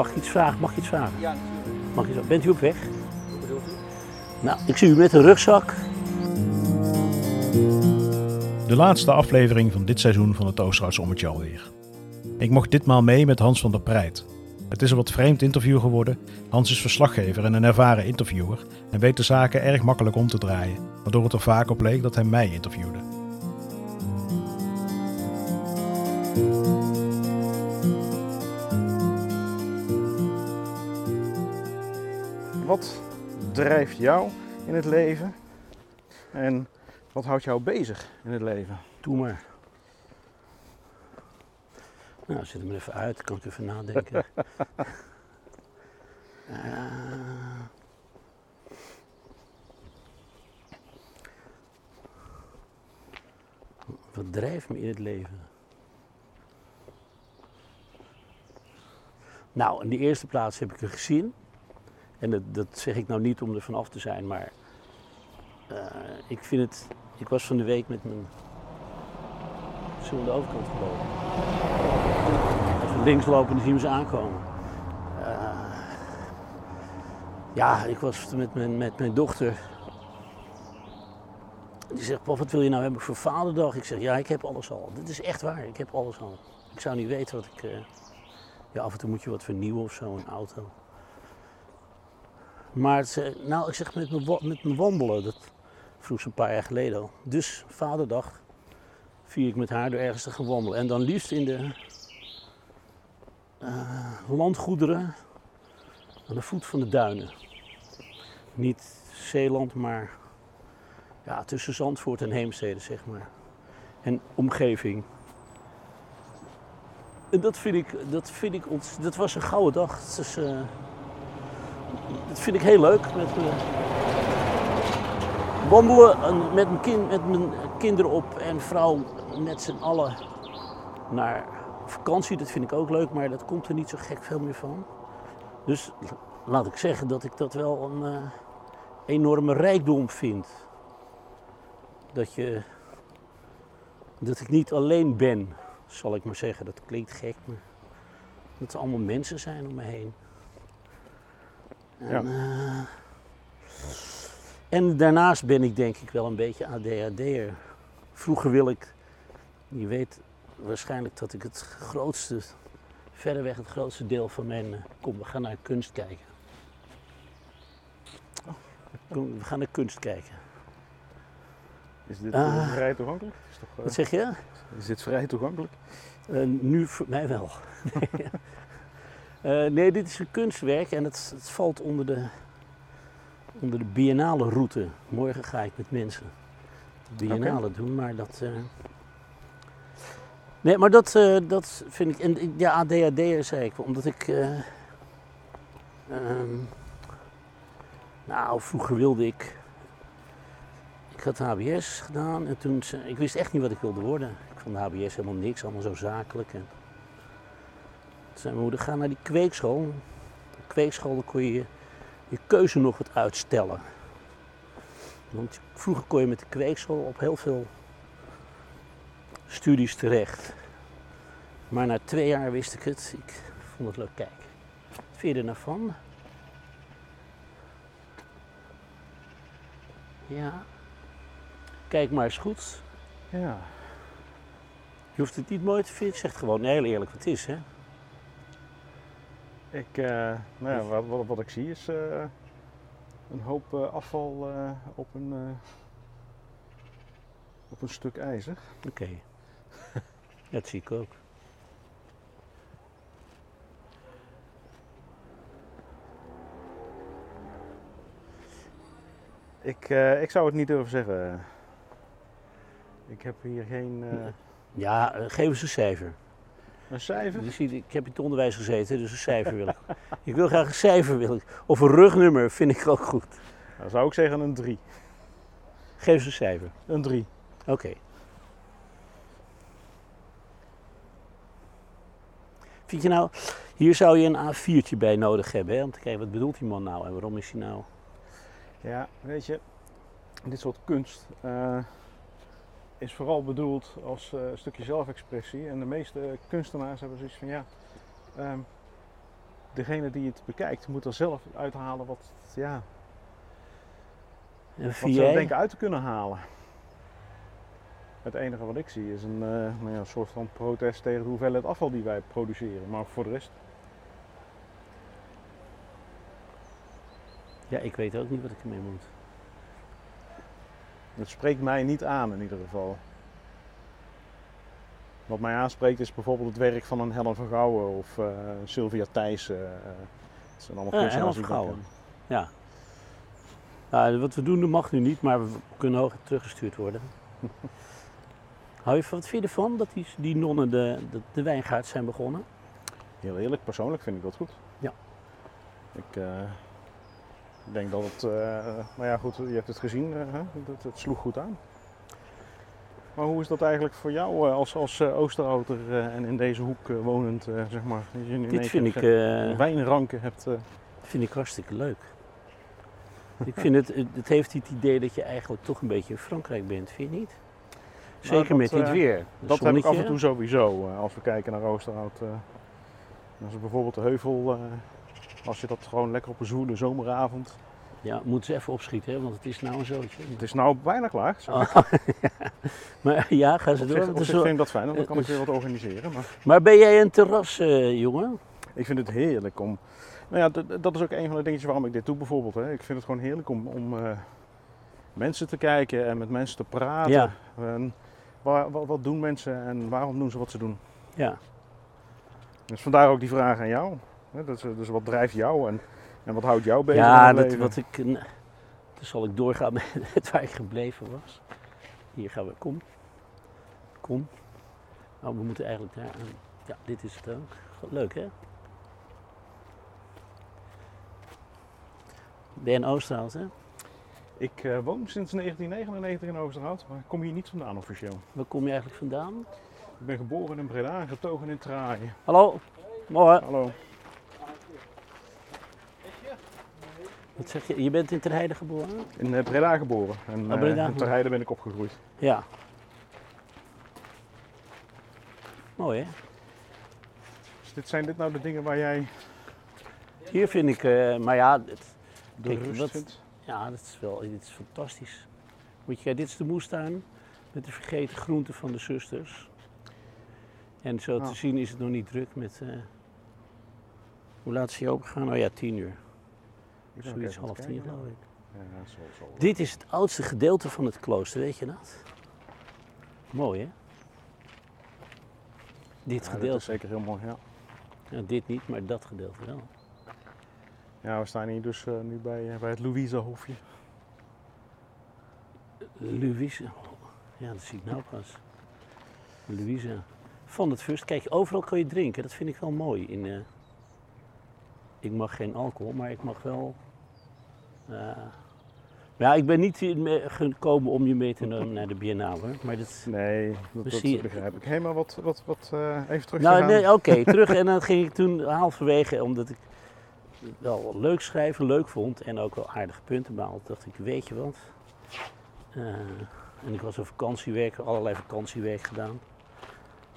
Mag ik iets vragen? Mag ik iets vragen? Ja, natuurlijk. Mag je zo? Bent u op weg? Hoe bedoelt u? Nou, ik zie u met een rugzak. De laatste aflevering van dit seizoen van het Oosterhoutse Ommetje alweer. Ik mocht ditmaal mee met Hans van der Preit. Het is een wat vreemd interview geworden. Hans is verslaggever en een ervaren interviewer en weet de zaken erg makkelijk om te draaien, waardoor het er vaak op leek dat hij mij interviewde. Wat drijft jou in het leven? En wat houdt jou bezig in het leven? Doe maar. Nou, zet hem er even uit, kan ik even nadenken. Eh, wat drijft me in het leven? Nou, in de eerste plaats heb ik een gezin. En dat, zeg ik nou niet om er vanaf te zijn, maar eh, ik vind het. Ik was van de week met mijn. We aan de overkant gelopen? Als we links lopen, dan zien we ze aankomen. Eh, ja, ik was met mijn, met mijn dochter. Die zegt, pap, wat wil je nou hebben voor vaderdag? Ik zeg, ja, ik heb alles al. Dit is echt waar, ik heb alles al. Ik zou niet weten wat ik... eh, ja, af en toe moet je wat vernieuwen of zo, een auto. Maar nou, ik zeg met mijn, met wandelen, dat vroeg ze een paar jaar geleden al. Dus vaderdag vier ik met haar door ergens te gaan wandelen. En dan liefst in de eh, landgoederen aan de voet van de duinen. Niet Zeeland, maar ja, tussen Zandvoort en Heemstede, zeg maar. En omgeving. En dat vind ik, dat vind ik ons, dat was een gouden dag. Eh, dat vind ik heel leuk. Met, eh, wandelen en met mijn, kind, met mijn kinderen op en vrouw met z'n allen naar vakantie. Dat vind ik ook leuk, maar dat komt er niet zo gek veel meer van. Dus laat ik zeggen dat ik dat wel een eh, enorme rijkdom vind. Dat, je, dat ik niet alleen ben, zal ik maar zeggen. Dat klinkt gek, maar dat er allemaal mensen zijn om me heen. En, eh, en daarnaast ben ik denk ik wel een beetje ADHD'er. Vroeger wil ik, je weet waarschijnlijk dat ik het grootste, verreweg het grootste deel van mijn, eh, kom we gaan naar kunst kijken. Kom, we gaan naar kunst kijken. Is dit Ah. eh, vrij toegankelijk? Is, toch, Wat zeg je? is dit vrij toegankelijk? Nu voor mij wel. Eh, nee, dit is een kunstwerk en het, het valt onder de, onder de biennale route. Morgen ga ik met mensen de biennale doen, maar dat... eh, Nee, maar dat, eh, dat vind ik... En ja, ADHD'er zei ik, omdat ik... ehm, nou, vroeger wilde ik... Ik had HBS gedaan en toen... Ik wist echt niet wat ik wilde worden. Ik vond HBS helemaal niks, allemaal zo zakelijk. En zei mijn moeder, ga naar die kweekschool. De kweekschool, dan kon je je- keuze nog wat uitstellen. Want vroeger kon je met de kweekschool op heel veel studies terecht. Maar na twee jaar wist ik het. Ik vond het leuk. Kijk, wat vind je er nou van? Ja. Kijk maar eens goed. Ja. Je hoeft het niet mooi te vinden. Ik zeg gewoon heel eerlijk wat het is, hè? Ik, eh, nou ja, wat, wat, wat ik zie is eh, een hoop eh, afval op, een, op een stuk ijzer. Oké. dat zie ik ook. Ik, eh, ik zou het niet durven zeggen. Ik heb hier geen Ja, geef eens een cijfer. Een cijfer. Je ziet, ik heb in het onderwijs gezeten, dus een cijfer wil ik. ik wil graag een cijfer. Wil ik. Of een rugnummer vind ik ook goed. Dan zou ik zeggen een 3. Geef eens een cijfer. Een 3. Oké. Vind je nou, hier zou je een A4'tje bij nodig hebben, hè? om te kijken wat bedoelt die man nou en waarom is hij nou... Ja, weet je, dit soort kunst eh, is vooral bedoeld als eh, stukje zelfexpressie. En de meeste kunstenaars hebben zoiets van ja, ehm, degene die het bekijkt moet er zelf uithalen wat, ja, wat ze denken uit te kunnen halen. Het enige wat ik zie is een, eh, nou ja, een soort van protest tegen de hoeveelheid afval die wij produceren. Maar voor de rest, Ja, ik weet ook niet wat ik ermee moet. Het spreekt mij niet aan in ieder geval. Wat mij aanspreekt is bijvoorbeeld het werk van een Helen van Gouwen of eh, Sylvia Thijssen. eh, dat zijn allemaal Ja, kunstenaars Helen die van Gouwen. Ja. Nou, wat we doen, dat mag nu niet, maar we kunnen hoger teruggestuurd worden. Hou je van, wat vind je ervan dat die, die nonnen de, de, de wijngaard zijn begonnen? Heel eerlijk, persoonlijk vind ik dat goed. Ja. Ik eh, denk dat het, eh, nou ja goed, je hebt het gezien, eh, hè? Het, het sloeg goed aan. Maar hoe is dat eigenlijk voor jou eh, als, als eh, Oosterouter eh, en in deze hoek eh, wonend, eh, zeg maar? Dat je Dit vind ik, eh, wijnranken hebt. eh, vind ik hartstikke leuk. ik vind het, het het heeft het idee dat je eigenlijk toch een beetje in Frankrijk bent, vind je niet? Nou, Zeker dat, met dit eh, weer. Dat heb ik af en toe sowieso, eh, als we kijken naar Oosterhout. eh. als we bijvoorbeeld de heuvel, eh, als je dat gewoon lekker op een zoele zomeravond. Ja, moeten ze even opschieten, hè, want het is nou een zootje. Het is nou bijna klaar. Oh, maar ja, ga ze Op door. zich, op vind ik dat fijn, want dan kan ik weer wat organiseren. Maar Maar ben jij een terrasjongen? ik vind het heerlijk om. Nou ja, dat, dat is ook een van de dingetjes waarom ik dit doe bijvoorbeeld. Hè. Ik vind het gewoon heerlijk om, om eh, mensen te kijken en met mensen te praten. Ja. En waar, wat, wat doen mensen en waarom doen ze wat ze doen? Ja. Dus vandaar ook die vraag aan jou. Hè, Dus, dus wat drijft jou en, en wat houdt jou bezig? Ja, dat, wat ik, dan zal ik doorgaan met waar ik gebleven was. Hier gaan we, kom. Kom. Nou, we moeten eigenlijk daar aan. Ja, dit is het ook. Leuk hè? Ben in Oosterhout hè? Ik eh, woon sinds 1999 in Oosterhout, maar ik kom hier niet vandaan officieel. Waar kom je eigenlijk vandaan? Ik ben geboren in Breda en getogen in Traaien. Hallo? Mooi. Hallo. Wat zeg je? Je bent in Ter Heide geboren? In eh, Breda geboren en Oh, eh, Breda in Ter Heide ben ik opgegroeid. Ja. Mooi hè? Dus dit, zijn dit nou de dingen waar jij Hier vind ik, eh, maar ja, het, de Kijk, rust vindt? Ja, dat is wel dit is fantastisch. Moet je dit is de moestuin met de vergeten groenten van de zusters. En zo Oh. te zien is het nog niet druk met. hoe laat is hij open gaan? Oh ja, tien uur. Zoiets half tien geloof ik. Ja, zo, zo. Dit is het oudste gedeelte van het klooster, weet je dat? Mooi hè? Dit Ja, dat gedeelte. is zeker heel mooi, ja. Ja, dit niet, maar dat gedeelte wel. Ja, we staan hier dus eh, nu bij, eh, bij het Louisa Hofje. Louise. Ja, dat zie ik nou pas. Louise. Van het Fust. Kijk, overal kan je drinken. Dat vind ik wel mooi. In, eh, ik mag geen alcohol, maar ik mag wel. Maar ja, ik ben niet gekomen om je mee te nemen naar de Biennale. Maar dat, Nee, dat, begrijp ik. Hé, maar wat, wat, wat eh, even terug te nou, nee, oké, terug. En dan ging ik toen halverwege, omdat ik wel leuk schrijven leuk vond en ook wel aardige punten behaalde, dacht ik, weet je wat? Eh, en ik was een vakantiewerker, allerlei vakantiewerk gedaan.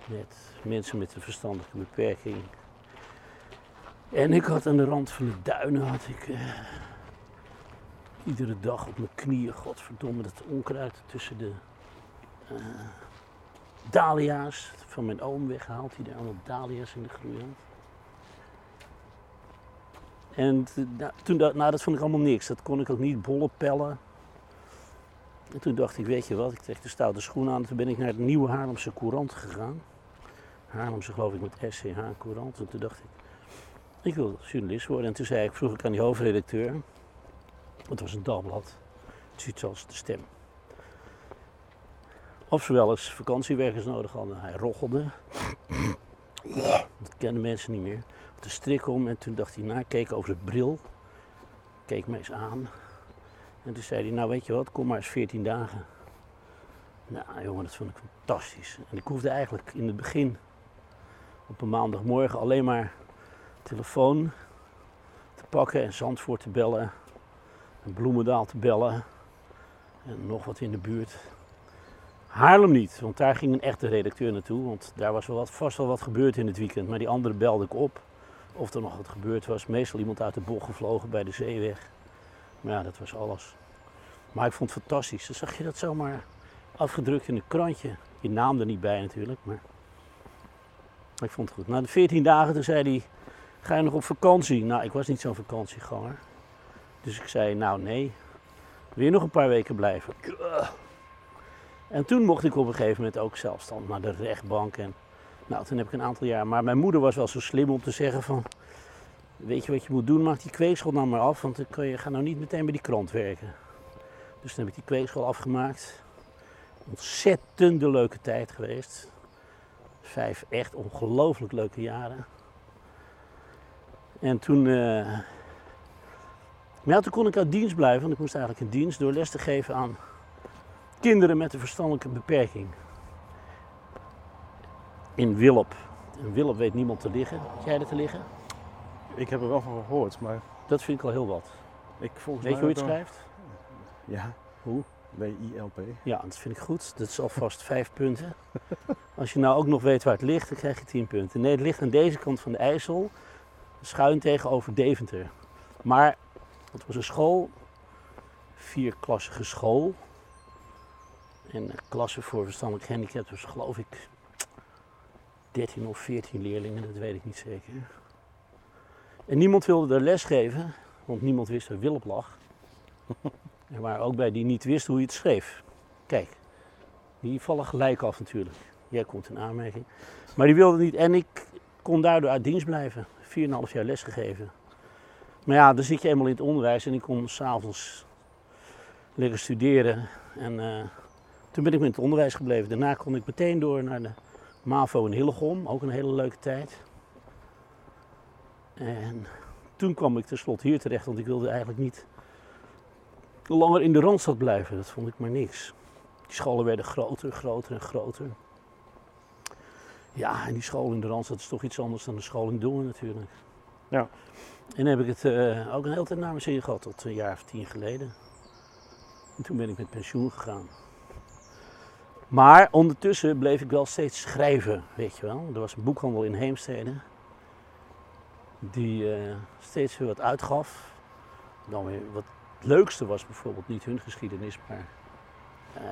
Met mensen met een verstandelijke beperking. En ik had aan de rand van de duinen, had ik eh, iedere dag op mijn knieën, godverdomme, dat onkruid tussen de eh, dahlia's van mijn oom weggehaald, die daar allemaal dahlia's in de groei had. En toen nou, dat vond ik allemaal niks. Dat kon ik ook niet bollen pellen. En toen dacht ik, weet je wat, ik trek de stoute schoen aan. Toen ben ik naar de nieuwe Haarlemse Courant gegaan. Haarlemse geloof ik met SCH Courant. En toen dacht ik, ik wil journalist worden. En toen zei ik, vroeg ik aan die hoofdredacteur. Het was een dagblad. Zoiets als de stem. Of ze wel eens vakantiewerkers nodig hadden. Hij roggelde. Dat kennen mensen niet meer. De strik om en toen dacht hij na, keek over de bril. Keek me eens aan. En toen zei hij, nou weet je wat, kom maar eens 14 dagen. Nou jongen, dat vond ik fantastisch. En ik hoefde eigenlijk in het begin op een maandagmorgen alleen maar telefoon te pakken en Zandvoort te bellen. En Bloemendaal te bellen. En nog wat in de buurt. Haarlem niet, want daar ging een echte redacteur naartoe. Want daar was wel wat, vast wel wat gebeurd in het weekend. Maar die andere belde ik op. Of er nog wat gebeurd was. Meestal iemand uit de bocht gevlogen bij de zeeweg. Maar ja, dat was alles. Maar ik vond het fantastisch. Dan zag je dat zomaar afgedrukt in een krantje. Je naam er niet bij natuurlijk, maar ik vond het goed. Na de 14 dagen toen zei hij, ga je nog op vakantie? Nou, ik was niet zo'n vakantieganger. Dus ik zei, nou nee, wil je nog een paar weken blijven? En toen mocht ik op een gegeven moment ook zelfstandig naar de rechtbank. En nou, toen heb ik een aantal jaar. Maar mijn moeder was wel zo slim om te zeggen van, weet je wat je moet doen? Maak die kweekschool nou maar af, want dan kun je, ga nou niet meteen bij die krant werken. Dus toen heb ik die kweekschool afgemaakt. Ontzettend de leuke tijd geweest. Vijf echt ongelooflijk leuke jaren. En toen, eh, maar ja, toen kon ik uit dienst blijven, want ik moest eigenlijk in dienst door les te geven aan kinderen met een verstandelijke beperking. In Willop. In Willop weet niemand te liggen. Weet jij er te liggen? Ik heb er wel van gehoord, maar Dat vind ik al heel wat. ik volgens Weet je mij hoe je het schrijft? Ja. Hoe? W-I-L-P. Ja, dat vind ik goed. Dat is alvast vijf punten. Als je nou ook nog weet waar het ligt, dan krijg je tien punten. Nee, het ligt aan deze kant van de IJssel, schuin tegenover Deventer. Maar het was een school, vierklassige school. En een klasse voor verstandelijk gehandicapten was geloof ik 13 of 14 leerlingen, dat weet ik niet zeker. En niemand wilde er les geven, want niemand wist waar Willem lag. Er waren ook bij die niet wisten hoe je het schreef. Kijk, die vallen gelijk af natuurlijk. Jij komt in aanmerking. Maar die wilde niet en ik kon daardoor uit dienst blijven. 4,5 jaar les gegeven. Maar ja, dan zit je eenmaal in het onderwijs en ik kon s'avonds lekker studeren. En eh, toen ben ik met het onderwijs gebleven. Daarna kon ik meteen door naar de MAVO in Hillegom. Ook een hele leuke tijd. En toen kwam ik tenslotte hier terecht, want ik wilde eigenlijk niet langer in de Randstad blijven. Dat vond ik maar niks. Die scholen werden groter, groter en groter. Ja, en die school in de Randstad is toch iets anders dan de school in Dongen natuurlijk. Ja. En heb ik het eh, ook een hele tijd naar mijn zin gehad, tot een jaar of tien geleden. En toen ben ik met pensioen gegaan. Maar ondertussen bleef ik wel steeds schrijven, weet je wel. Er was een boekhandel in Heemstede. Die eh, steeds weer wat uitgaf. Dan weer wat het leukste was bijvoorbeeld niet hun geschiedenis, maar eh,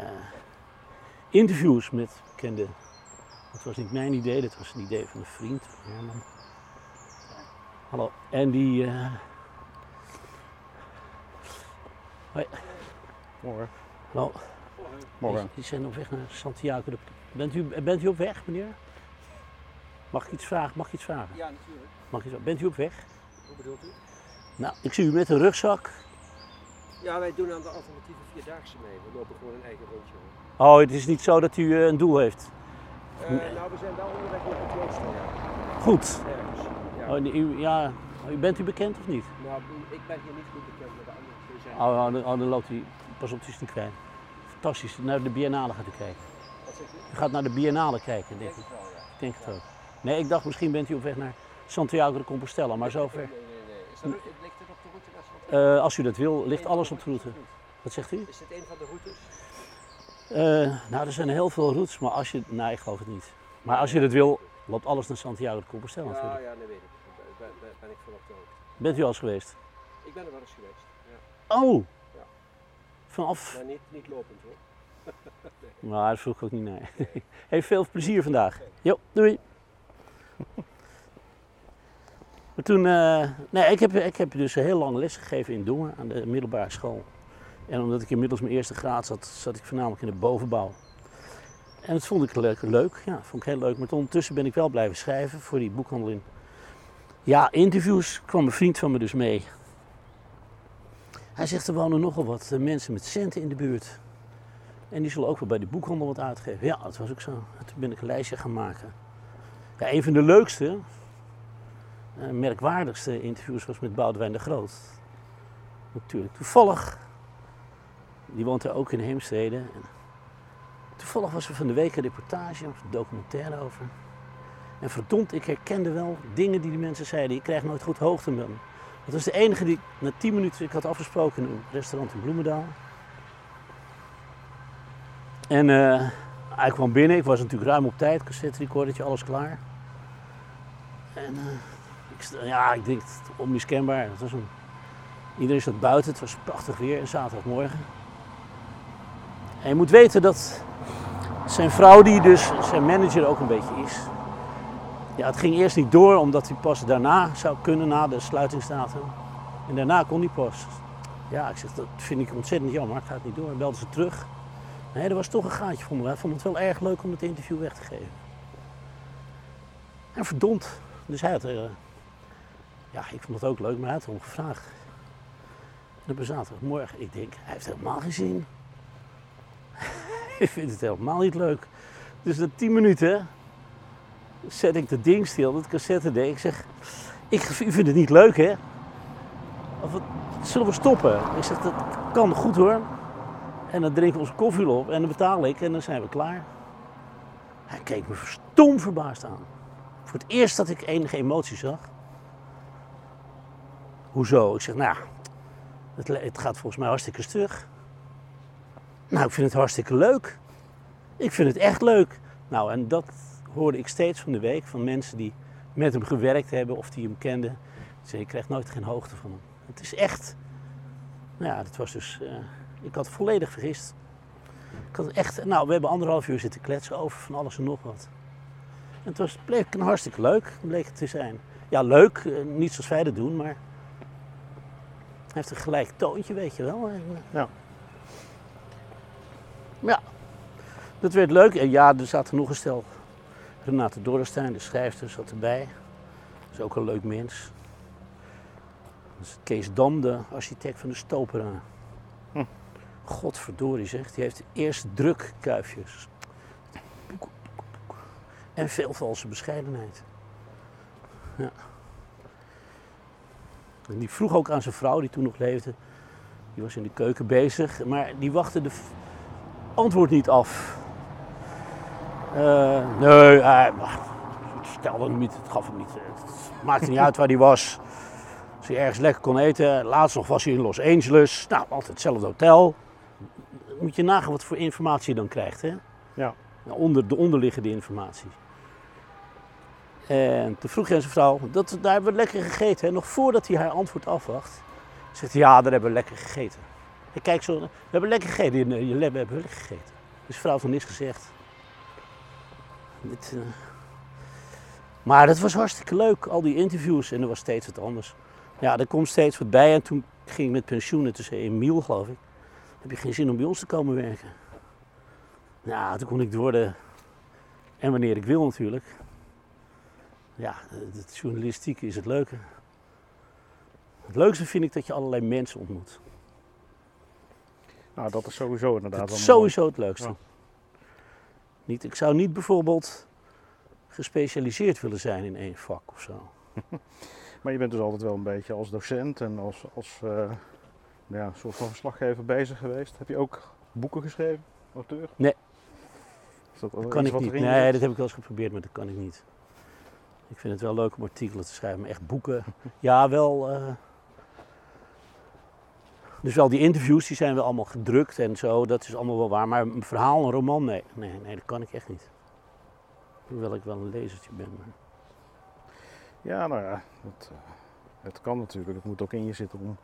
interviews met bekende. Dat was niet mijn idee, dat was een idee van een vriend, van Herman. Hallo. En die. eh, Hoi, Morgen. hallo. Morgen. Die, die zijn op weg naar Santiago. de- Bent u, bent u op weg, meneer? Mag ik iets vragen? Mag ik iets vragen? Ja, natuurlijk. Mag ik iets, bent u op weg? Hoe bedoelt u? Nou, ik zie u met een rugzak. Ja, wij doen aan de alternatieve vierdaagse mee. We lopen gewoon een eigen rondje. hoor. Oh, het is niet zo dat u eh, een doel heeft. Eh, nou, we zijn wel onderweg naar het klooster. Goed. Ja. Oh, u, ja, u bent u bekend of niet? Nou, ik ben hier niet goed bekend met de andere twee zijn. Oh, oh, dan, oh, dan loopt u. Pas op, het is niet. Fantastisch. Naar de Biennale gaat u kijken. Wat zegt u? U gaat naar de Biennale kijken, denk ik. Denk het wel, ja. Ik denk het ook. Nee, ik dacht misschien bent u op weg naar Santiago de Compostela, maar zover. Nee, nee, nee. Is dat, ligt het op de route naar Santiago? Eh, als u dat wil, ligt alles op de route. Wat zegt u? Is dit een van de routes? Eh, nou, er zijn heel veel routes, maar als je... Nee, ik geloof het niet. Maar als je dat wil, loopt alles naar Santiago de Compostela Ja, natuurlijk. ja, dat weet ik. Daar ben, ben, ben ik van op de hoogte. Bent u al eens geweest? Ik ben er wel eens geweest. Ja. Oh! Ja. Vanaf... Maar niet, niet lopend hoor. Nou, dat vroeg ik ook niet naar. Heeft veel plezier vandaag. Jo, doei. Maar toen, eh, nee, ik heb, ik heb dus heel lang les gegeven in Dongen aan de middelbare school. En omdat ik inmiddels mijn eerste graad zat, zat ik voornamelijk in de bovenbouw. En dat vond ik leuk, leuk. Ja, vond ik heel leuk. Maar ondertussen ben ik wel blijven schrijven voor die boekhandel in. Ja, interviews kwam een vriend van me dus mee. Hij zegt, er wonen nogal wat eh, mensen met centen in de buurt. En die zullen ook wel bij de boekhandel wat uitgeven. Ja, dat was ook zo. En toen ben ik een lijstje gaan maken. Ja, een van de leukste, eh, merkwaardigste interviews was met Boudewijn de Groot. Natuurlijk. Toevallig, die woont er ook in Heemstede. Toevallig was er van de week een reportage of een documentaire over. En verdomd, ik herkende wel dingen die die mensen zeiden. Ik krijg nooit goed hoogte. Dat was de enige die na 10 minuten, ik had afgesproken in een restaurant in Bloemendaal. En eh, hij kwam binnen, ik was natuurlijk ruim op tijd, cassette recordertje, alles klaar. En eh, Ik, ja, ik denk onmiskenbaar. Het was een, iedereen zat buiten, het was prachtig weer, een zaterdagmorgen. En je moet weten dat zijn vrouw, die dus zijn manager ook een beetje is. Ja, het ging eerst niet door, omdat hij pas daarna zou kunnen, na de sluitingsdatum. En daarna kon hij pas. Ja, ik zeg, dat vind ik ontzettend jammer, het gaat niet door. En belden ze terug. Nee, er was toch een gaatje voor me. Hij vond het wel erg leuk om het interview weg te geven. En verdomd. Dus hij had, eh, ja, ik vond het ook leuk, maar hij had erom gevraagd. En op zaterdagmorgen, ik denk, hij heeft helemaal geen zin. ik vind het helemaal niet leuk. Dus na tien minuten zet ik dat ding stil, dat cassette deed. Ik zeg, ik, u vindt het niet leuk hè? Of zullen we stoppen? Ik zeg, dat kan goed hoor. En dan drinken we onze koffie op en dan betaal ik en dan zijn we klaar. Hij keek me stom verbaasd aan. Voor het eerst dat ik enige emotie zag. Hoezo? Ik zeg, nou, het, het gaat volgens mij hartstikke stug. Nou, ik vind het hartstikke leuk. Ik vind het echt leuk. Nou, en dat hoorde ik steeds van de week van mensen die met hem gewerkt hebben of die hem kenden. Ze ik krijg nooit geen hoogte van hem. Het is echt, nou ja, dat was dus, eh, ik had volledig vergist. Ik had echt, nou, we hebben anderhalf uur zitten kletsen over van alles en nog wat. En het was, bleek een hartstikke leuk, bleek het te zijn. Ja, leuk, eh, niet zoals wij dat doen, maar hij heeft een gelijk toontje, weet je wel. Eh, Ja. Ja, dat werd leuk. En ja, er zaten nog een stel. Renate Dorrestein, de schrijfster, zat erbij. Dat is ook een leuk mens. Kees Dam, de architect van de Stopera. Hm. Godverdorie zegt, die heeft de eerste drukkuifjes. En veel valse bescheidenheid. Ja. En die vroeg ook aan zijn vrouw, die toen nog leefde. Die was in de keuken bezig, maar die wachtte de antwoord niet af. Eh, nee, hij het stelde hem niet, het gaf hem niet. Het maakte niet uit waar hij was. Als hij ergens lekker kon eten. Laatst nog was hij in Los Angeles. Nou, altijd hetzelfde hotel. Moet je nagaan wat voor informatie je dan krijgt, hè? Ja. Nou, onder, de onderliggende informatie. En toen vroeg hij aan zijn vrouw, dat, daar hebben we lekker gegeten. Hè? Nog voordat hij haar antwoord afwacht, zegt hij, ja, daar hebben we lekker gegeten. Ik kijk zo, we hebben lekker gegeten, in eh, je lab hebben we lekker gegeten. Dus vrouw van niks gezegd. Eh, Maar dat was hartstikke leuk, al die interviews. En er was steeds wat anders. Ja, er komt steeds wat bij. En toen ging ik met pensioen, en toen zei Emiel, geloof ik, heb je geen zin om bij ons te komen werken? Ja, toen kon ik worden. En wanneer ik wil natuurlijk. Ja, het journalistiek is het leuke. Het leukste vind ik dat je allerlei mensen ontmoet. Nou, dat is sowieso inderdaad Dat is sowieso het leukste. Ja. Niet, ik zou niet bijvoorbeeld gespecialiseerd willen zijn in één vak of zo. Maar je bent dus altijd wel een beetje als docent en als, als eh, ja, soort van verslaggever bezig geweest. Heb je ook boeken geschreven, auteur? Nee. Is dat, kan ik niet. Nee, zit? dat heb ik wel eens geprobeerd, maar dat kan ik niet. Ik vind het wel leuk om artikelen te schrijven, maar echt boeken. Ja, wel. eh, Dus wel die interviews, die zijn wel allemaal gedrukt en zo, dat is allemaal wel waar. Maar een verhaal, een roman, nee, nee, nee dat kan ik echt niet. Hoewel ik wel een lezertje ben. Maar... Ja, nou ja, het, eh, het kan natuurlijk. Het moet ook in je zitten om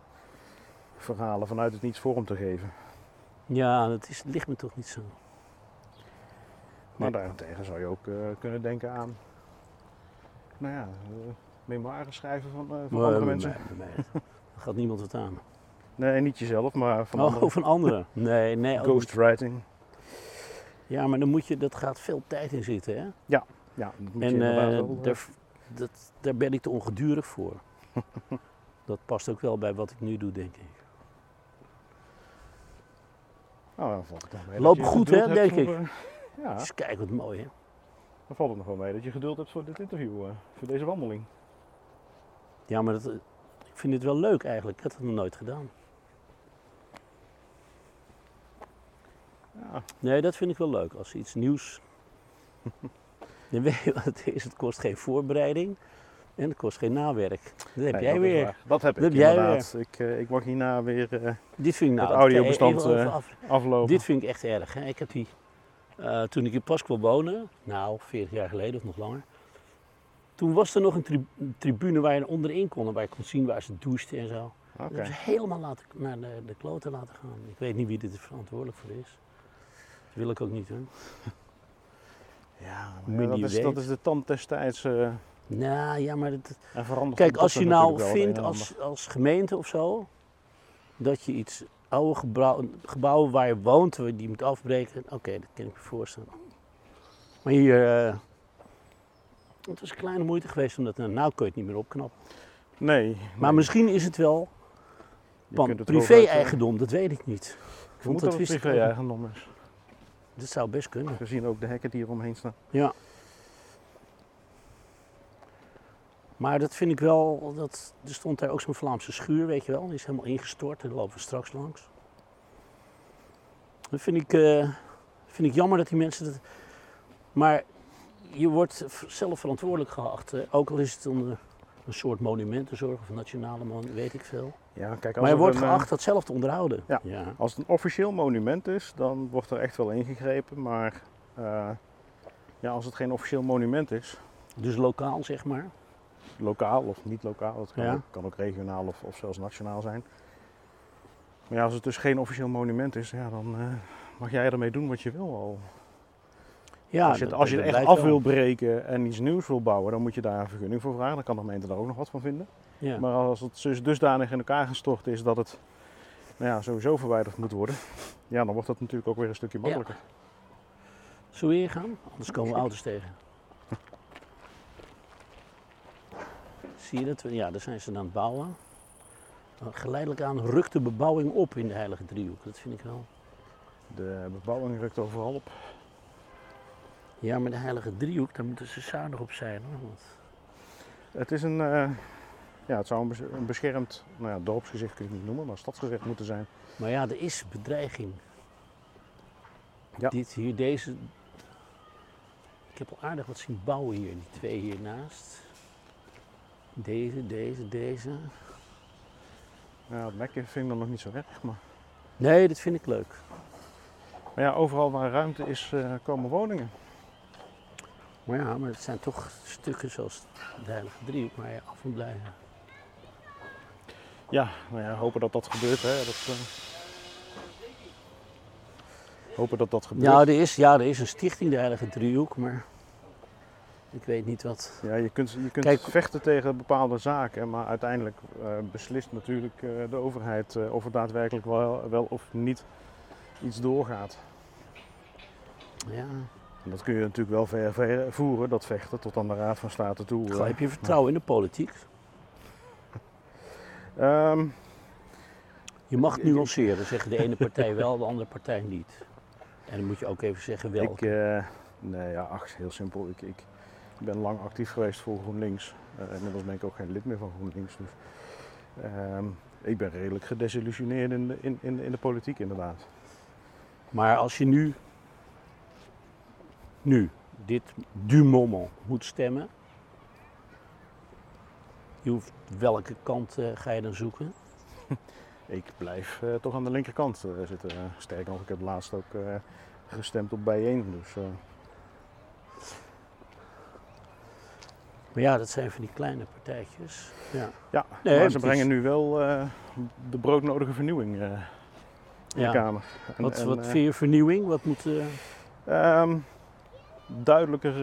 verhalen vanuit het niets vorm te geven. Ja, dat is, ligt me toch niet zo. Maar Nee. daarentegen zou je ook eh, kunnen denken aan, nou ja, eh memoires schrijven van, eh, van andere bij mensen. mij- bij mij, gaat niemand wat aan. Nee, niet jezelf, maar van oh, anderen. van anderen? Nee, nee. niet. Ghostwriting. Ja, maar dan moet je, dat gaat veel tijd in zitten, hè? Ja, dat moet je En inderdaad eh, wel. eh, daar, dat, daar ben ik te ongedurig voor. dat past ook wel bij wat ik nu doe, denk ik. nou, dan valt het nog mee. Loopt je goed, hè, denk voor, eh, ja, Dus kijk wat mooi, hè? dan valt het nog wel mee dat je geduld hebt voor dit interview, voor deze wandeling. Ja, maar dat, ik vind dit wel leuk eigenlijk. Ik had het nog nooit gedaan. Ja, Nee, dat vind ik wel leuk. Als iets nieuws... Dan weet je wat het is. Het kost geen voorbereiding. En het kost geen nawerk. Dat heb nee, jij dat weer. Dat heb ik Dat jij inderdaad. Ik, eh, ik mag hierna weer eh, Dit vind ik nou... Het audiobestand, even over eh, af- aflopen. Dit vind ik echt erg. Hè? Ik heb die, toen ik in Paskwil woonde, nou 40 jaar geleden of nog langer, Toen was er nog een, tri- een tribune waar je onderin kon, en waar je kon zien waar ze douchten en zo. Oké. Dat hebben ze helemaal laten, naar de, de kloten laten gaan. Ik weet niet wie er verantwoordelijk voor is. Dat wil ik ook niet hoor. Ja, maar dat, is, dat is de tand destijds eh Nou ja, maar. Kijk, als je nou vindt als, als gemeente of zo, dat je iets oude gebouw, gebouwen waar je woont, die moet afbreken, oké, dat kan ik me voorstellen. Maar hier, eh, het was een kleine moeite geweest, omdat nou, nou kun je het niet meer opknappen. Nee. Maar nee. misschien is het wel privé-eigendom, dat weet ik niet. Want Vermoed dat dat het ik privé-eigendom is. Dat zou best kunnen. Gezien ook de hekken die eromheen staan. Ja. Maar dat vind ik wel, dat, er stond daar ook zo'n Vlaamse schuur, weet je wel. Die is helemaal ingestort, daar lopen we straks langs. Dat vind ik, eh, vind ik jammer dat die mensen dat... Maar je wordt zelf verantwoordelijk geacht. hè. Ook al is het onder een soort monumentenzorg of nationale monument, weet ik veel. Ja, kijk, als Maar je wordt eh, geacht dat zelf te onderhouden. Ja. ja. Als het een officieel monument is, dan wordt er echt wel ingegrepen. Maar eh, ja, als het geen officieel monument is, Dus lokaal, zeg maar. lokaal of niet lokaal, dat kan, Ja. ook, kan ook regionaal of, of zelfs nationaal zijn. Maar ja, als het dus geen officieel monument is, ja, dan eh, mag jij ermee doen wat je wil al. Ja, als je het, dat- als je dat het echt af wil breken en iets nieuws wil bouwen, dan moet je daar een vergunning voor vragen. Dan kan de gemeente daar ook nog wat van vinden. Ja. Maar als het dus dusdanig in elkaar gestort is dat het nou ja, sowieso verwijderd moet worden, ja, dan wordt dat natuurlijk ook weer een stukje makkelijker. Zullen we hier gaan? Anders komen we auto's tegen. Zie je dat? Ja, daar zijn ze aan het bouwen. Geleidelijk aan rukt de bebouwing op in de Heilige Driehoek. Dat vind ik wel. De bebouwing rukt overal op. Ja, maar de Heilige Driehoek, daar moeten ze zuinig op zijn. Hoor. Want... Het is een, eh, ja, het zou een bes- een beschermd, nou ja, dorpsgezicht kun je het niet noemen, maar stadsgezicht moeten zijn. Maar ja, er is bedreiging. Ja. Dit hier, deze. Ik heb al aardig wat zien bouwen hier. Die twee hiernaast. Deze, deze, deze. Ja, het mekken vind ik dan nog niet zo erg, maar, Nee, dat vind ik leuk. maar ja, overal waar ruimte is, eh, komen woningen. Maar ja, maar het zijn toch stukken zoals de Heilige Driehoek waar je af moet blijven. Ja, nou ja, hopen dat dat gebeurt, hè. Dat, eh, hopen dat dat gebeurt. Ja er, is, ja, er is een stichting, de Heilige Driehoek, maar ik weet niet wat. Ja, je kunt, je kunt Kijk- vechten tegen bepaalde zaken, maar uiteindelijk eh, beslist natuurlijk eh, de overheid of er daadwerkelijk wel, wel of niet iets doorgaat. Ja, En dat kun je natuurlijk wel ver, ver voeren, dat vechten, tot aan de Raad van State toe. Heb je vertrouwen in de politiek? Ehm, Je mag nuanceren, zeggen de ene partij wel, de andere partij niet. En dan moet je ook even zeggen ik, welke. eh, nee, ja, ach, heel simpel. Ik, ik ben lang actief geweest voor GroenLinks. Eh, inmiddels ben ik ook geen lid meer van GroenLinks. Dus, ehm, ik ben redelijk gedesillusioneerd in de, in, in, in de politiek, inderdaad. Maar als je nu, nu, dit du moment moet stemmen, je hoeft, welke kant eh, ga je dan zoeken? Ik blijf eh, toch aan de linkerkant eh, zitten. Sterker nog, ik heb laatst ook gestemd op bijeen. Dus, Maar ja, dat zijn van die kleine partijtjes. Ja. ja, Nee, maar ze is- brengen nu wel de broodnodige vernieuwing in Ja. de Kamer. En- Wat, en, wat vind je vernieuwing? Wat moet, eh, Ehm, duidelijker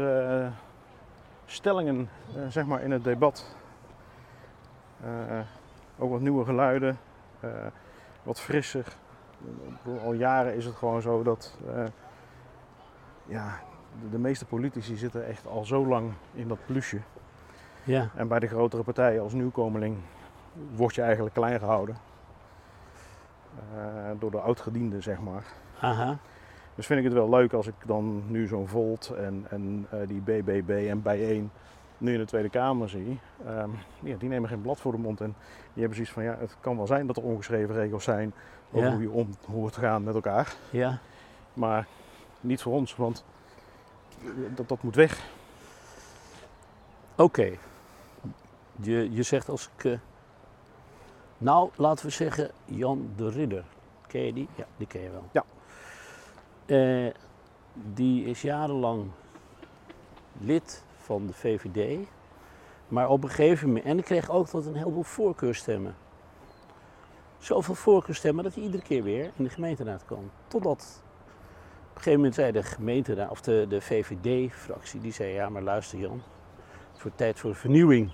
stellingen zeg maar in het debat. Eh, ook wat nieuwe geluiden, eh, wat frisser. Al jaren is het gewoon zo dat eh, ja, de, de meeste politici zitten echt al zo lang in dat plusje. ja. En bij de grotere partijen als nieuwkomeling word je eigenlijk klein gehouden. Eh, door de oudgedienden, zeg maar. Aha. Dus vind ik het wel leuk als ik dan nu zo'n Volt en, en eh, die BBB en bijeen nu in de Tweede Kamer zie. Ehm, ja, die nemen geen blad voor de mond en die hebben zoiets van ja, het kan wel zijn dat er ongeschreven regels zijn over Ja. hoe je om hoort te gaan met elkaar. Ja. Maar niet voor ons, want dat, dat moet weg. Oké. Je, je zegt als ik. eh, nou, laten we zeggen Jan de Ridder. Ken je die? Ja, die ken je wel. Ja. Eh, die is jarenlang lid van de VVD. Maar op een gegeven moment. En ik kreeg ook tot een heleboel voorkeurstemmen. Zoveel voorkeurstemmen dat hij iedere keer weer in de gemeenteraad kwam. Totdat op een gegeven moment zei de gemeenteraad, of de, de VVD-fractie, die zei: Ja, maar luister Jan, het wordt tijd voor vernieuwing.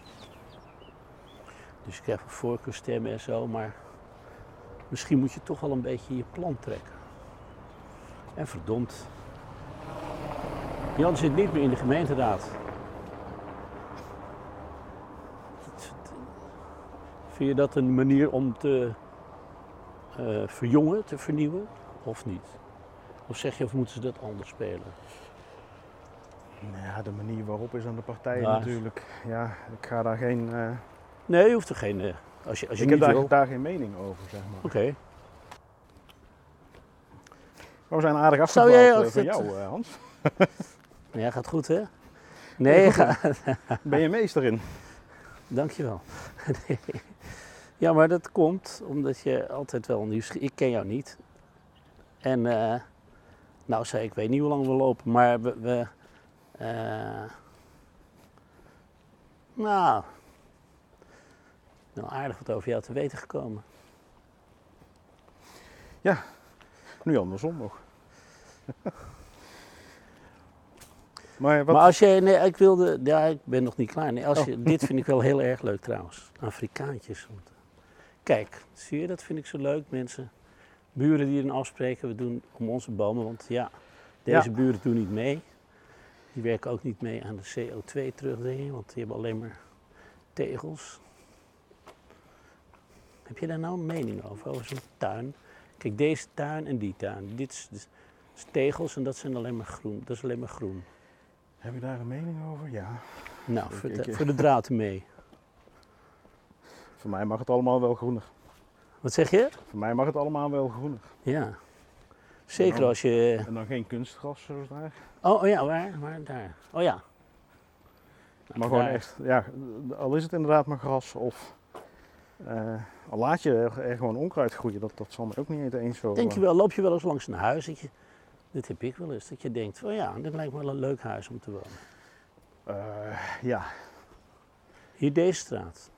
Dus krijgt wel voorkeurstemmen en zo, maar misschien moet je toch wel een beetje je plan trekken. En verdomd, Jan zit niet meer in de gemeenteraad. Vind je dat een manier om te eh, verjongen, te vernieuwen, of niet? Of zeg je, of moeten ze dat anders spelen? Nou ja, de manier waarop is aan de partijen Ja. natuurlijk. Ja, ik ga daar geen. eh, Nee, je hoeft er geen. eh, als je, als je ik niet heb daar, wil. daar geen mening over, zeg maar. Oké. We zijn aardig afgedwaald van jou, Hans. Ja, gaat goed hè? Nee, goed, ga, Ben je meester in? Dankjewel. Ja, maar dat komt omdat je altijd wel nieuwsgierig... Ik ken jou niet. En eh, nou zei ik, weet niet hoe lang we lopen, maar we... we eh, nou, al aardig wat over jou te weten gekomen. Nu andersom nog. maar wat? Maar als jij, nee, ik wilde, ja, ik ben nog niet klaar. Nee, als Oh. je, dit vind ik wel heel erg leuk trouwens. Afrikaantjes. Kijk, zie je, dat vind ik zo leuk, mensen. Buren die dan afspreken, we doen om onze bomen, want ja, deze Ja. buren doen niet mee. Die werken ook niet mee aan de CO2 terugdringen, want die hebben alleen maar tegels. Heb je daar nou een mening over, over zo'n tuin? Kijk, deze tuin en die tuin. Dit is, dit is tegels en dat zijn alleen maar groen. Dat is alleen maar groen. Heb je daar een mening over? Ja. Nou, voor, de, voor de draad mee. Voor mij mag het allemaal wel groener. Wat zeg je? Voor mij mag het allemaal wel groener. Ja. Zeker als je. En dan geen kunstgras zoals daar. Oh, oh ja, waar? Waar? Daar. Oh ja. Maar gewoon echt, ja, al is het inderdaad maar gras of eh, al laat je er, er gewoon onkruid groeien, dat, dat zal me ook niet eens zo. Denk je eh, wel, loop je wel eens langs een huis dat je. Dit heb ik wel eens. Dat je denkt: oh ja, dit lijkt me wel een leuk huis om te wonen. eh, ja, Hier deze straat.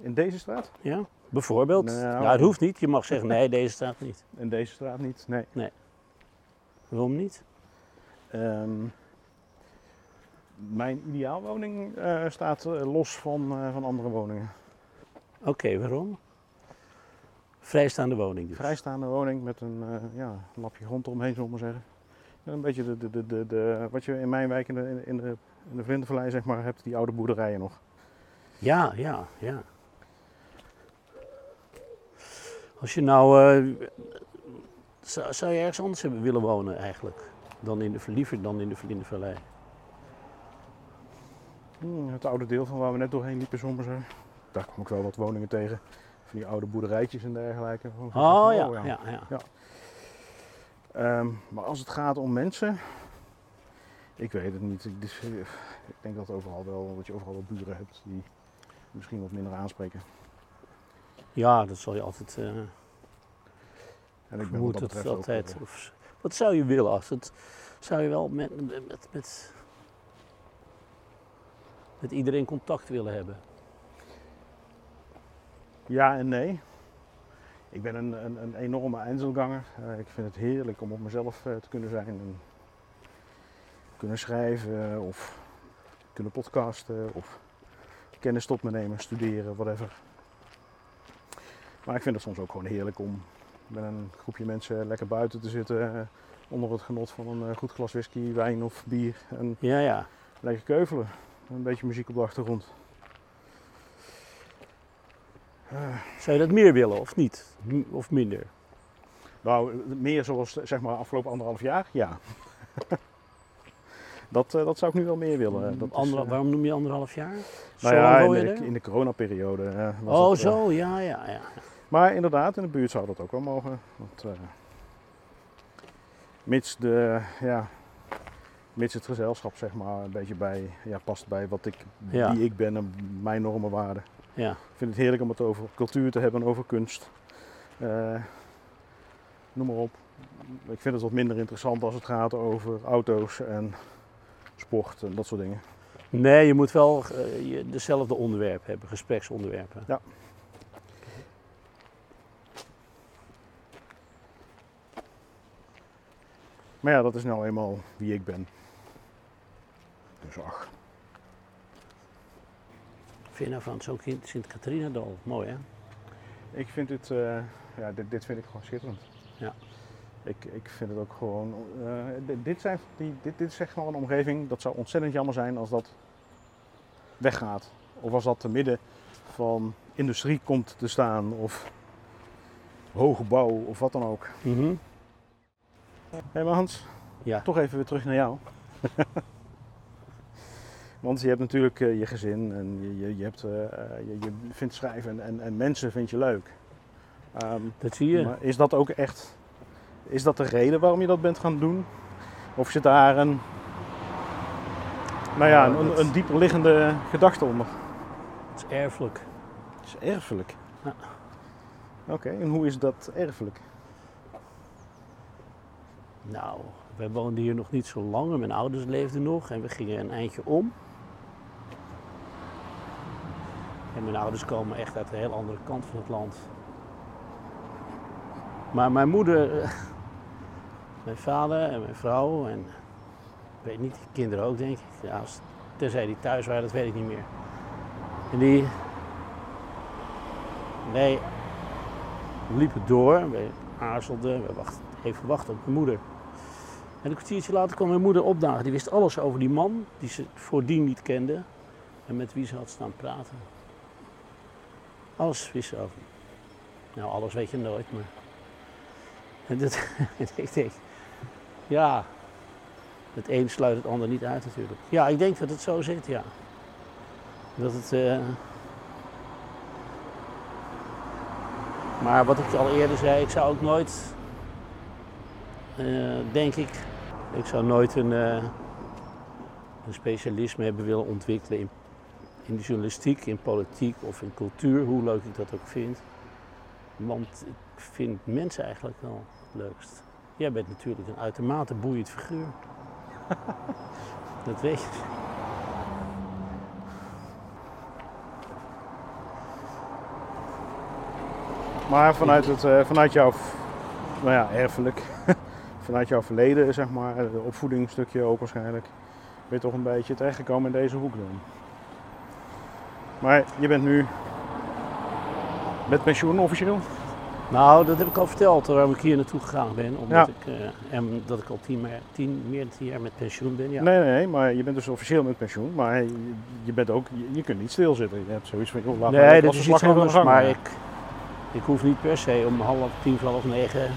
in deze straat? Ja? Bijvoorbeeld. Nou. Nou, het hoeft niet. Je mag zeggen: nee, deze straat niet. In deze straat niet, nee. Waarom niet? Ehm, mijn ideaalwoning eh, staat eh, los van, van andere woningen. Oké, waarom? Vrijstaande woning dus. Vrijstaande woning met een eh, ja, lapje grond eromheen, zullen we maar zeggen. Ja, Een beetje de, de, de, de, wat je in mijn wijk in de, in de, in de Vlindervallei zeg maar, hebt, die oude boerderijen nog. Ja, ja, ja. Als je nou. eh, zou, zou je ergens anders hebben willen wonen eigenlijk? Dan in de, liever dan in de Vlindervallei? Hmm, het oude deel van waar we net doorheen liepen, zullen we maar zeggen. Daar kom ik wel wat woningen tegen. Van die oude boerderijtjes en dergelijke. Van- Oh van- ja, ja, ja. Ehm, maar als het gaat om mensen, ik weet het niet. Ik, dus, ik denk dat, overal wel, dat je overal wel buren hebt die misschien wat minder aanspreken. Ja, dat zal je altijd. eh En ik ben wat dat het ook, altijd. eh, Of, wat zou je willen als het. Zou je wel met, met, met, met iedereen contact willen hebben? Ja en nee. Ik ben een, een, een enorme Einzelganger. Eh, ik vind het heerlijk om op mezelf eh, te kunnen zijn. En kunnen schrijven of kunnen podcasten of kennis tot me nemen, studeren, whatever. Maar ik vind het soms ook gewoon heerlijk om met een groepje mensen lekker buiten te zitten. eh, onder het genot van een goed glas whisky, wijn of bier. En Ja, ja. lekker keuvelen. Een beetje muziek op de achtergrond. Zou je dat meer willen of niet? Of minder? Nou, meer zoals zeg maar afgelopen anderhalf jaar, ja. dat, eh, dat zou ik nu wel meer willen. Dat is, Anderha- eh, waarom noem je anderhalf jaar? Nou ja, in de, in de coronaperiode. eh, was Oh, het, eh, zo, ja, ja, ja. maar inderdaad, in de buurt zou dat ook wel mogen. Want, eh, mits, de, ja, mits het gezelschap zeg maar een beetje bij, ja, past bij wat ik, Ja. wie ik ben en mijn normen waarden. Ja. Ik vind het heerlijk om het over cultuur te hebben, over kunst. Eh, noem maar op. Ik vind het wat minder interessant als het gaat over auto's en sport en dat soort dingen. Nee, je moet wel eh, dezelfde onderwerpen hebben, gespreksonderwerpen. Ja. Maar ja, dat is nou eenmaal wie ik ben. Dus ach. Vind je nou van zo'n Sint-Catharinadal? Mooi hè? Ik vind dit, eh, ja, dit, dit vind ik gewoon schitterend. Ja. Ik, ik vind het ook gewoon, eh, dit, dit, zijn, die, dit, dit is echt wel een omgeving, dat zou ontzettend jammer zijn als dat weggaat. Of als dat te midden van industrie komt te staan of hoge bouw of wat dan ook. Mhm. Hé maar Hans, Ja. toch even weer terug naar jou. Want je hebt natuurlijk eh, je gezin en je, je, je, hebt, eh, eh, je, je vindt schrijven en, en, en mensen vind je leuk. Ehm, Dat zie je. maar is dat ook echt, is dat de reden waarom je dat bent gaan doen? Of zit daar een, nou ja, een, dieper liggende gedachte onder? Het is erfelijk. Het is erfelijk. Ja. Oké, en hoe is dat erfelijk? Nou, wij woonden hier nog niet zo lang. en Mijn ouders leefden nog en we gingen een eindje om. En mijn ouders komen echt uit een heel andere kant van het land. Maar mijn moeder, mijn vader en mijn vrouw en ik weet niet, de kinderen ook denk ik. Ja, tenzij die thuis waren, dat weet ik niet meer. En die, nee, liepen door, we aarzelden, we wachten, even wachten op mijn moeder. En een kwartiertje later kwam mijn moeder opdagen. Die wist alles over die man die ze voordien niet kende en met wie ze had staan praten. Alles wist over. Nou, alles weet je nooit, maar. En dat, ik denk, ja, het een sluit het ander niet uit natuurlijk. Ja, ik denk dat het zo zit, ja. Dat het. eh, Maar wat ik al eerder zei, ik zou ook nooit, eh, denk ik, ik zou nooit een, eh, een specialisme hebben willen ontwikkelen in, in de journalistiek, in politiek of in cultuur, hoe leuk ik dat ook vind. Want ik vind mensen eigenlijk wel het leukst. Jij bent natuurlijk een uitermate boeiend figuur. dat weet je. Maar vanuit, het, eh, vanuit jouw, nou ja, erfelijk, vanuit jouw verleden, zeg maar, de opvoedingsstukje ook waarschijnlijk, ben je toch een beetje terechtgekomen in deze hoek dan. Maar je bent nu met pensioen officieel? Nou, dat heb ik al verteld waarom ik hier naartoe gegaan ben. Omdat Ja. ik, eh, en dat ik al tien, meer, tien, meer dan tien jaar met pensioen ben. Ja. Nee, nee, nee, maar je bent dus officieel met pensioen, maar je, bent ook, je, je kunt niet stilzitten. Je hebt zoiets van, joh, laat Nee, dat is iets anders, gang. maar ik, ik hoef niet per se om half tien, half negen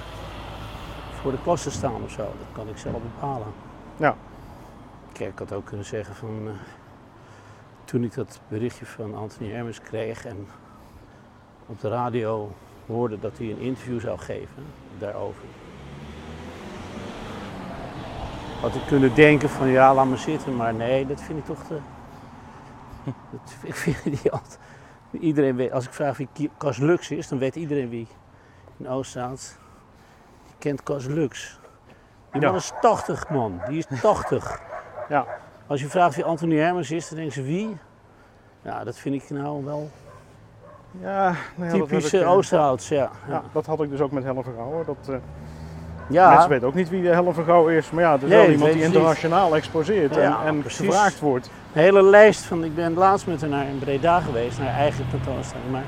voor de klas te staan of zo. Dat kan ik zelf bepalen. Ja. Kijk, ik had ook kunnen zeggen van, eh, toen ik dat berichtje van Anthony Hermens kreeg en op de radio hoorde dat hij een interview zou geven daarover. Had ik kunnen denken van ja, laat maar zitten, maar nee, dat vind ik toch te... Dat, ik vind die altijd... Iedereen weet, als ik vraag wie Cas Lux is, dan weet iedereen wie in Oostzaat. Die kent Cas Lux. Die man Ja. is 80 man, die is 80. Ja. Als je vraagt wie Anthony Hermens is, dan denken ze wie? Ja, dat vind ik nou wel Ja, nou ja, typische ik, eh, Oosterhouds, ja. Ja, Ja, dat had ik dus ook met Helen Vergouwen. Dat, eh, ja. Mensen weten ook niet wie de Vergouwen is, maar ja, het is Nee, wel iemand die niet. internationaal exposeert en, Ja, en gevraagd wordt. Een hele lijst van, ik ben laatst met haar naar in Breda geweest, naar haar eigen tentoonstelling. Maar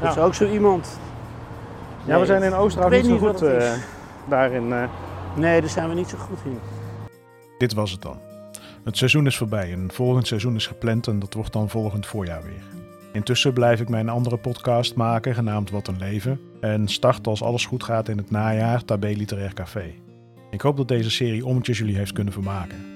dat Ja. is ook zo iemand. Ja, we zijn in ik Oosterhout weet niet zo goed eh, daarin. eh. Nee, daar zijn we niet zo goed in. Dit was het dan. Het seizoen is voorbij en volgend seizoen is gepland en dat wordt dan volgend voorjaar weer. Intussen blijf ik mijn andere podcast maken, genaamd Wat een Leven. En start als alles goed gaat in het najaar Tabé Literair Café. Ik hoop dat deze serie ommetjes jullie heeft kunnen vermaken.